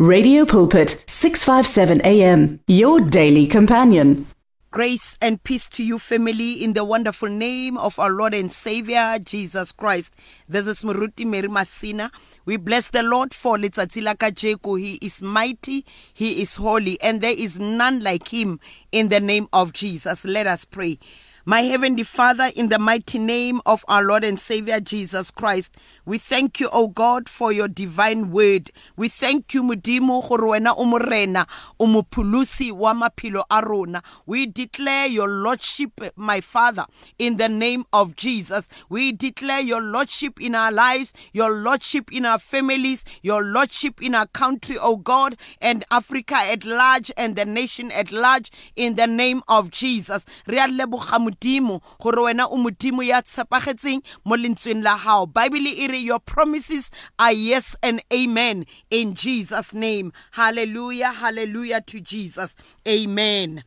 Radio Pulpit, 657 AM, your daily companion. Grace and peace to you, family, in the wonderful name of our Lord and Savior, Jesus Christ. This is Muruti Mary Masina. We bless the Lord for Litzatzila Kajeko. He is mighty, He is holy, and there is none like Him in the name of Jesus. Let us pray. My Heavenly Father, in the mighty name of our Lord and Savior Jesus Christ, we thank you, O God, for your divine word. We thank you, Mudimo, gore wena o morena, o mopulusi wa maphelo a rona. We declare your lordship, my Father, in the name of Jesus. We declare your lordship in our lives, your lordship in our families, your lordship in our country, O God, and Africa at large and the nation at large, in the name of Jesus. Modimo gore wena o modimo ya tshepagetseng mo lentsweng la gago bible e re your promises are yes and amen in jesus name. Hallelujah hallelujah to jesus. Amen.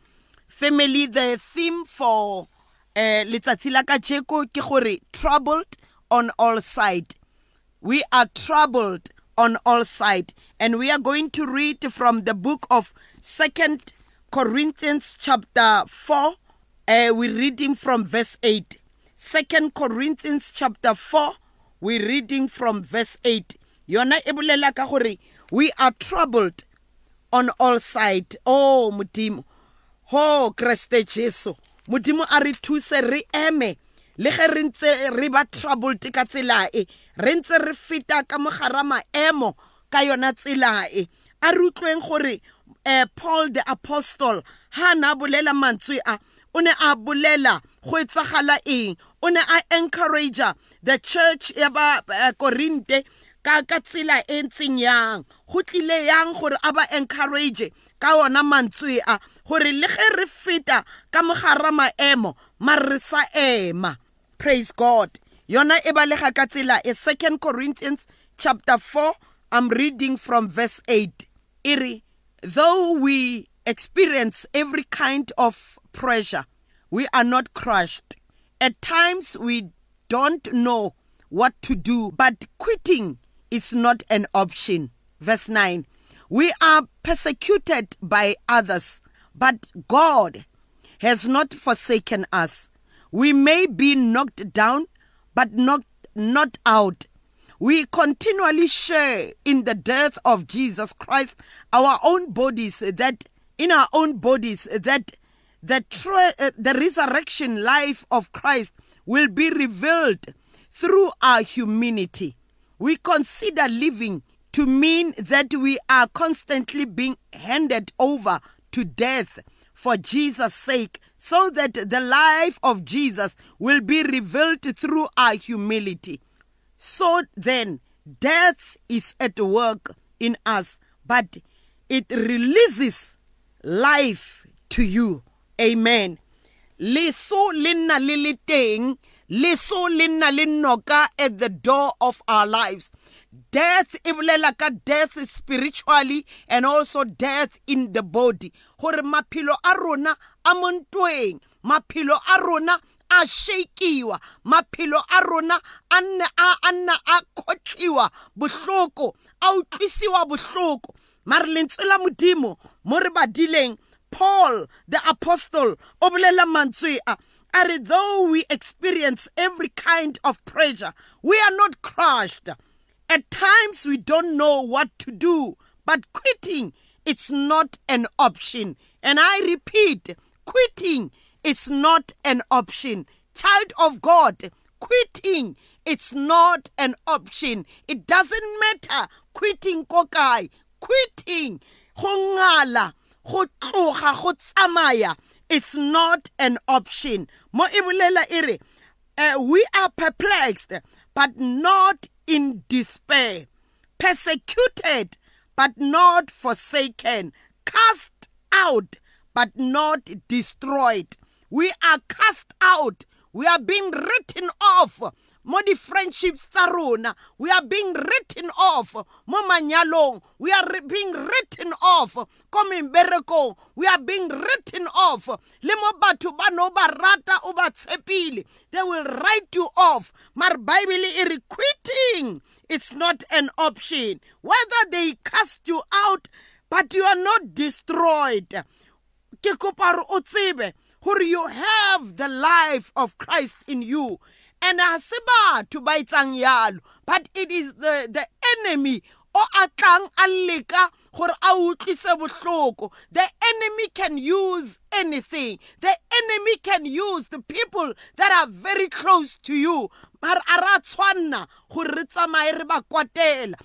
Family the theme for uh, letsatsi la kajeko ke gore troubled on all side. We are troubled on all side. And we are going to read from the book of second corinthians chapter 4 uh, we're reading from verse 8. Second Corinthians chapter 4, we're reading from verse 8. Yona e bolela ka gore we are troubled on all sides. Oh, Modimo. Ho, Kriste Jesu. Modimo a re thuse re eme le ge re ntse re ba troubled ka tsela e re ntse re feta ka mogara maemo ka yona tsela e a re utlweng gore uh, Paul the apostle ha na bolela mantswe a o ne a bolela go etsagala eng? O ne a encourage the church ya ba korinte ka ka tsela e ntseng yang? Go tlile yang gore a ba encourage ka ona mantswe a gore le ge re feta ka mogara maemo mare re sa ema. Praise god. Yona e balega ka tsela e 2 corinthians chapter 4 i'm reading from verse 8 e re though we experience every kind of pressure. We are not crushed. At times, we don't know what to do, but quitting is not an option. Verse 9 We are persecuted by others, but God has not forsaken us. We may be knocked down, but not, not out. We continually share in the death of Jesus Christ, our own bodies that in our own bodies that the, tra- uh, the resurrection life of Christ will be revealed through our humanity. We consider living to mean that we are constantly being handed over to death for Jesus' sake, so that the life of Jesus will be revealed through our humility. So then, death is at work in us, but it releases life to you. Amen. Leso linna le teng, leso le at the door of our lives. Death e death spiritually and also death in the body. Gore maphelo a rona a montweng, maphelo a rona a shakiwa maphelo a rona a nne a nna a a mare lentswe la modimo mo re badileng paul the apostle o bolela mantswe a a re though we experience every kind of pressure we are not crushed. At times we don't know what to do but quitting it's not an option. And i repeat quitting is not an option. Child of god quitting it's not an option. It doesn't matter. Quitting ko kae quitting go ngala go tloga go tsamaya. It's not an option. Mo e bolela e uh, we are perplexed but not in despair. Persecuted but not forsaken. Cast out but not destroyed. We are cast out. We are being written off mo di-friendships tsa rona. We are being written off. Mo manyalong we are being written off. Ko memberekong we are being written off. Le mo batho ba no ba rata o ba tshepile they will write you off. Mar bible e re quitting. It's not an option. Whether they cast you out but you are not destroyed. Ke kopa gore o tsebe gore you have the life of christ in you and a se batho ba etsang yalo but it is the, the enemy o a tlang a leka gore a the enemy can use anything. The enemy can use the people that are very close to you. A ra tshwanna gore re tsamaye re ba kwatela.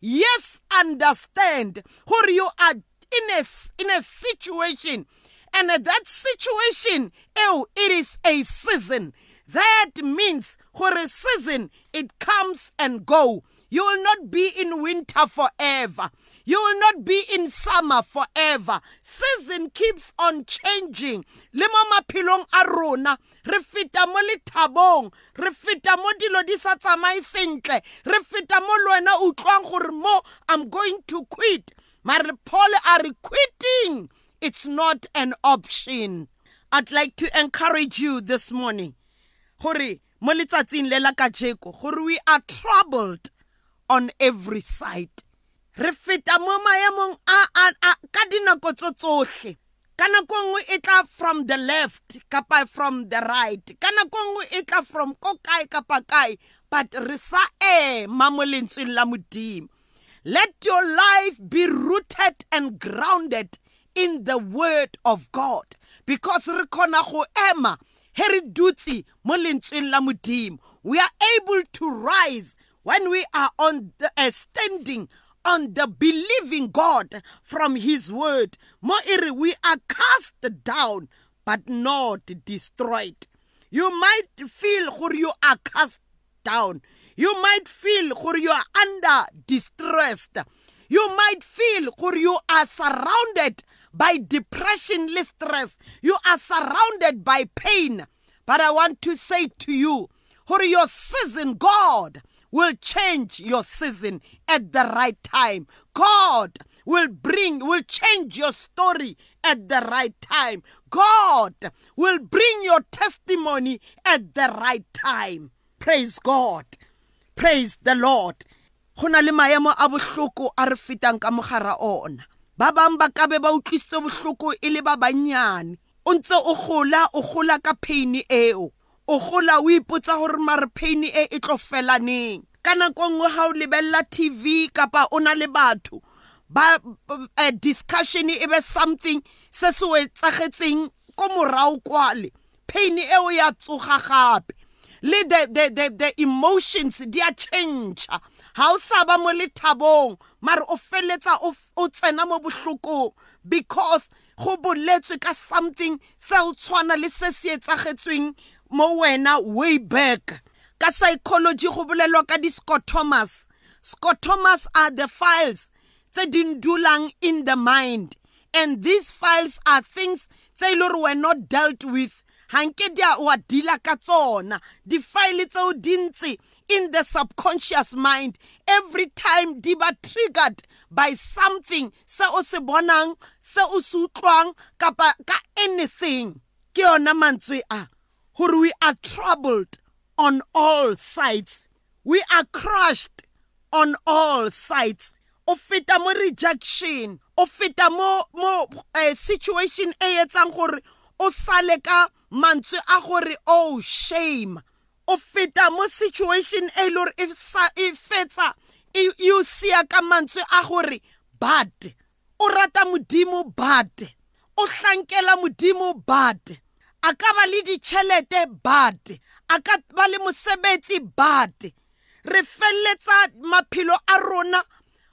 Yes understand. Gore you are in a, in a situation and that situation ew it is a season. That means for a season it comes and go. You will not be in winter forever. You will not be in summer forever. Season keeps on changing. Le mo maphelong a rona re feta mo lethabong re mo dilo di sa tsamaye sentle re feta mo le wena utlwang gore mo i'm going to quit. Mare paul are quitting it's not an option. I'd like to encourage you this morning. Gore mo letsatsing le la kajeko we are troubled on every side. Re feta mo maemong a ka dinako tso tsotlhe ka nako nngwe e from the left kapa from the right. Ka nako nngwe e from ko kae kapa kae but re sa ema mo la modimo. Let your life be rooted and grounded in the word of god because re kgona go ema he mo lentsweng la modimo we are able to rise when we are on the, uh, standing on the believing God from his word. Mo we are cast down but not destroyed. You might feel where you are cast down. You might feel where you are under distressed. You might feel where you are surrounded by depression, stress. You are surrounded by pain. But I want to say to you, for your season, God will change your season at the right time. God will bring, will change your story at the right time. God will bring your testimony at the right time. Praise God. Praise the Lord. go na le maemo a bohloko a re fetang ka mogara ona ba bangwe ba ka be ba utlwisitse bohloko e le ba bannyane. O ntse o gola o gola ka pain eo. O gola o ipotsa gore mare pain e e tlo felaneng ka nako nngwe ga o lebelela tv kapa o na le batho ba uh, discussion e be something se se o etsagetseng ko morago kwale. Pain eo ya tsoga gape. Le the, the, the, the emotions di a change ga o sa ba mo lethabong mare o feletsa o tsena mo because go boletswe ka something se o tshwana le se se etsagetsweng mo wena way back. Ka psychology go bolelwa ka di-scotomas scotomas are the files tse di dulang in the mind and these files are things tse e were not dealt with hanke di a wa deala ka tsona. Di-file tseo dintse in the subconscious mind. Every time di ba triggered by something se o se bonang se o se utlwang kapa ka anything. Ke yona mantswe a gore we are troubled on all sides. We are crushed on all sides. O feta mo rejection o feta mo mo uh, situation e etsang gore o sale ka mantswe a gore oh shame. O feta mo situation e le gore e fetsa e o sia ka mantswe a gore but o rata modimo but o hlankela modimo but a ka ba le ditšhelete but a ka ba le mosebetsi but re felletsa maphelo a rona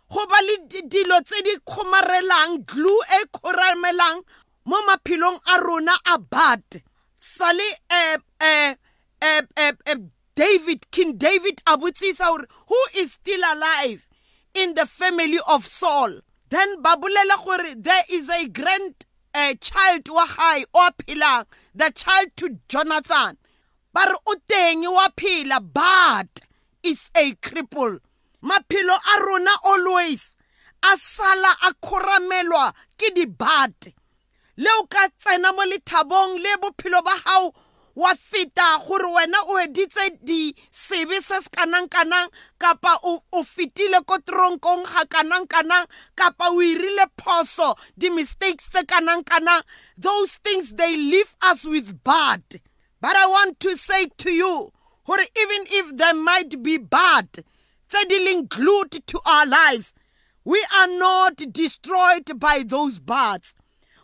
go ba le dilo tse di kgomarelang glue e kgoramelang mo maphelong a rona a but. Sale eh eh eh David King David a botsisa who is still alive in the family of Saul. Then ba bolela gore there is a grand a child wa hae o phelang the child to jonathan. Ba re o teng wa phela but is a cripple. Maphelo a rona always Asala sala a khoramelwa ke dibate le o ka tsena mo lethabong le bophelo ba hao wa feta gore wena o editse di sebe se se kanang-kanang kapa o, o fetile ko toronkong ga kanang-kanang kapa o irile phoso di-mistakes tse kanang-kanang. Those things they leave us with bad. But i want to say to you gore even if there might be bad tse di leng glued to our lives we are not destroyed by those bats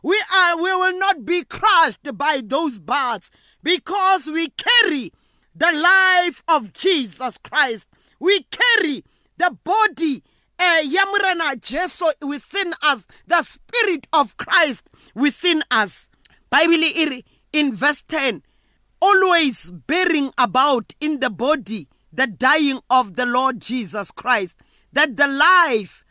we are we will not be crushed by those bats because we carry the life of Jesus Christ. We carry the body uh, Jesu within us, the spirit of Christ within us. Bible in verse 10, always bearing about in the body the dying of the Lord Jesus Christ, that the life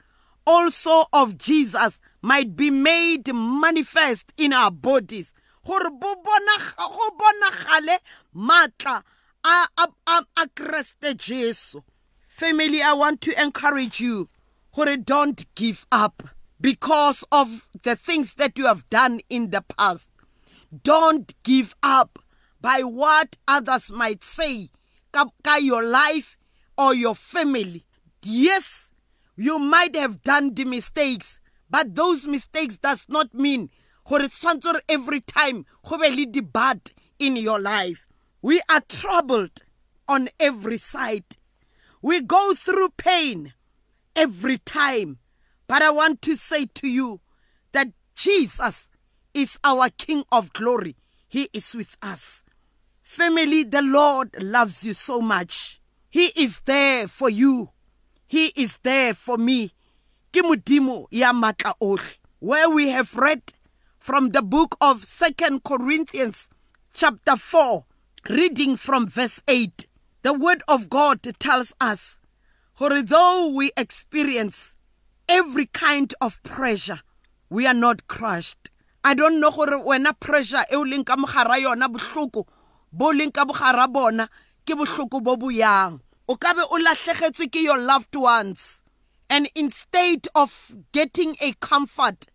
also of Jesus might be made manifest in our bodies. Gore go bonagale matla a jesu. Family i want to encourage you gore don't give up because of the things that you have done in the past. Don't give up by what others might say ka your life or your family. Yes you might have done the mistakes but those mistakes does not mean tshwantse every time go be le debate in your life. We are troubled on every side. We go through pain every time. But i want to say to you that jesus is our king of glory. He is with us. Family the lord loves you so much. He is there for you. He is there for me ke modimo ya matla ohle where we have read from the book of Second Corinthians chapter 4 reading from verse 8 the word of God tells us for though we experience every kind of pressure we are not crushed. I don't know gore wena pressure e o leng ka mogara yona bohloko bo leng ka bogara bona ke bohloko bo boyang o ka o latlhegetswe ke your loved ones and instead of getting a comfort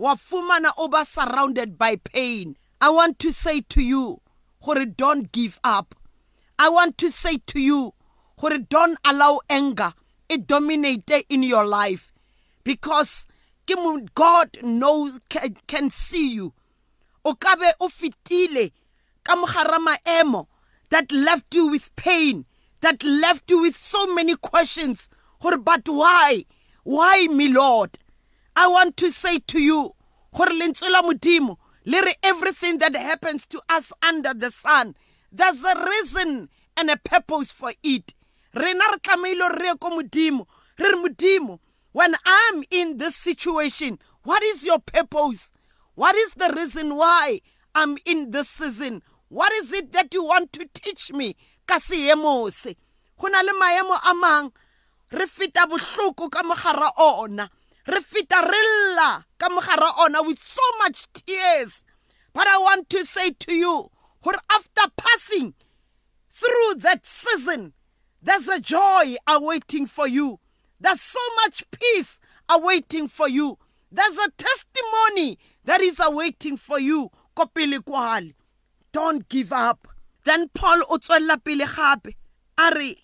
wafumana oba surrounded by pain. I want to say to you gore don't give up. I want to say to you gore don't allow anger it dominate in your life. Because god knows can, can see you. O ka be o fetile ka that left you with pain that left you with so many questions but why why me lord I want to say to you, gore lentswe la modimo le re everything that happens to us under the sun, there's a reason and a purpose for it. Rena re tlamehile re ko modimo, re re modimo, when I'm in this situation, what is your purpose? What is the reason why I'm in this season? What is it that you want to teach me? Ka seemo se. Go na le maemo a mang re feta bohloko ka mogara ona. Re ka mogara ona with so much tears. But i want to say to you gore after passing through that season there's a joy awaiting for you. There's so much peace awaiting for you. There's a testimony that is awaiting for you ko pele kwale. Don't give up. Then paul o tswella pele gape a re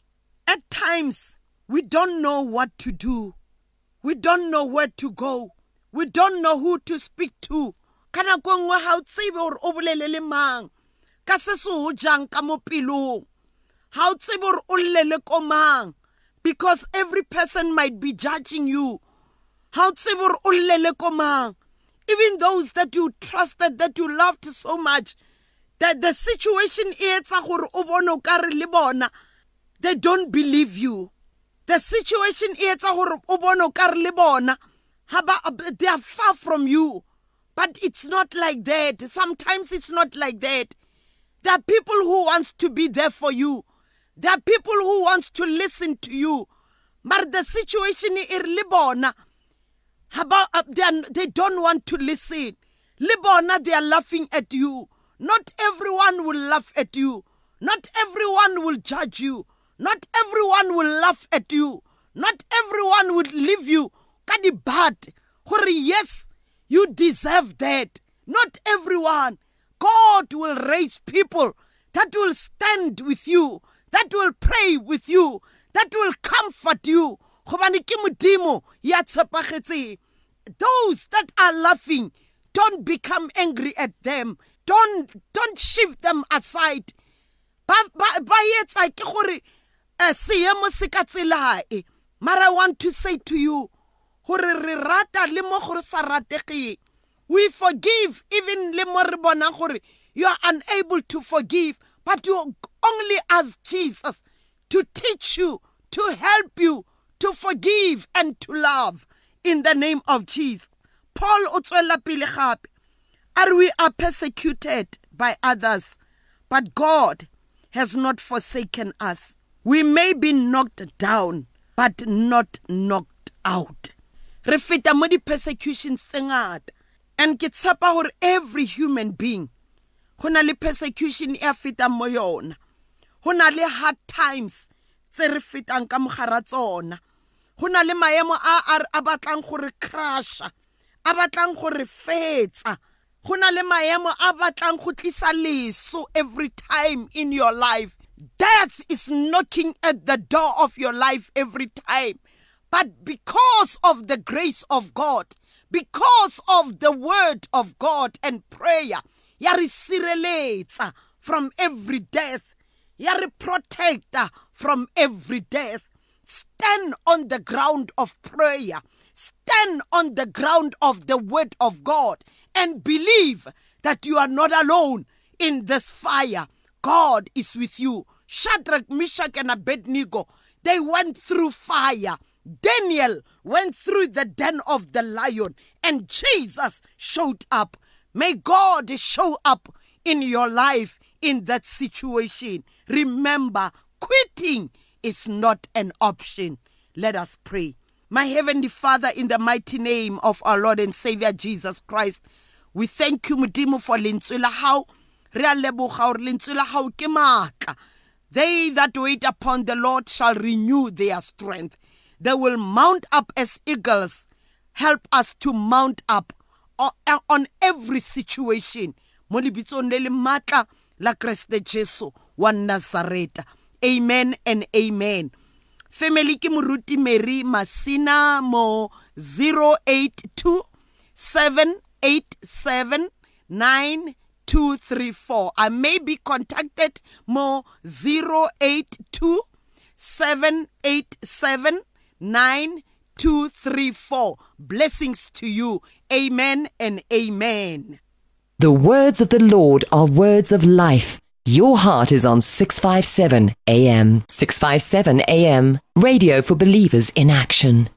at times we don't know what to do. We don't know where to go. We don't know who to speak to. Gore o bolele le mang? Ka se se jang ka gore o because every person might be judging you. Gore o even those that you trusted that you loved so much that the situation e etsa gore o bone o ka le bona they don't believe you the situation e etsa gore o bone o ka re le bona. Uh, they are far from you. But it's not like that. Sometimes it's not like that. There are people who wants to be there for you. There are people who wants to listen to you. But the situation e re le bona uh, they don't want to listen. Le bona they are laughing at you. Not everyone will laugh at you. Not everyone will judge you not everyone will laugh at you. Not everyone would leave you. Ka dibate gore yes you deserve that. Not everyone. God will raise people that will stand with you that will pray with you that will comfort you. Those that are laughing don't become angry at them. Don't don't shift them aside. Ba ba ba etsa ke gore eh, seemo se ka tselae. Mara i want to say to you gore re rata le mo gore sa rategeng we forgive even le mo re bonang gore you are unable to forgive but you only ask jesus to teach you to help you to forgive and to love in the name of jesus. Paul o tswela pele gape are we are persecuted by others but god has not forsaken us we may be knocked down but not knocked out. Re feta mo di-persecutions tse and ke gore every human being go le persecution e a fetang mo yona. Go le hard times tse re fetang ka mogara tsona. Go le maemo a a batlang gore crusha a gore fetsa. Go le maemo a batlang go tlisa leso every time in your life death is knocking at the door of your life every time. But because of the grace of God because of the word of God and prayer ya re from every death ya re from every death. Stand on the ground of prayer. Stand on the ground of the word of God and believe that you are not alone in this fire God is with you Shadrach Meshach and Abednego they went through fire Daniel went through the den of the lion and Jesus showed up. May God show up in your life in that situation. Remember, quitting is not an option. Let us pray. My Heavenly Father, in the mighty name of our Lord and Savior Jesus Christ, we thank you, Modimo, for lentswe la hao. Re a leboga gore lentswe la hao ke maatla. They that wait upon the Lord shall renew their strength. They will mount up as eagles. Help us to mount up uh, uh, on every situation. Mo lebitsong le le matla la Kriste Jesu wa Nazareta. Amen and amen. Family ke moruti Mary Masina mo 082 787 9234. I may be contacted more zero eight two seven eight seven nine two three four. Blessings to you. Amen and amen. The words of the Lord are words of life. Your heart is on 657 AM. 657 AM. Radio for believers in action.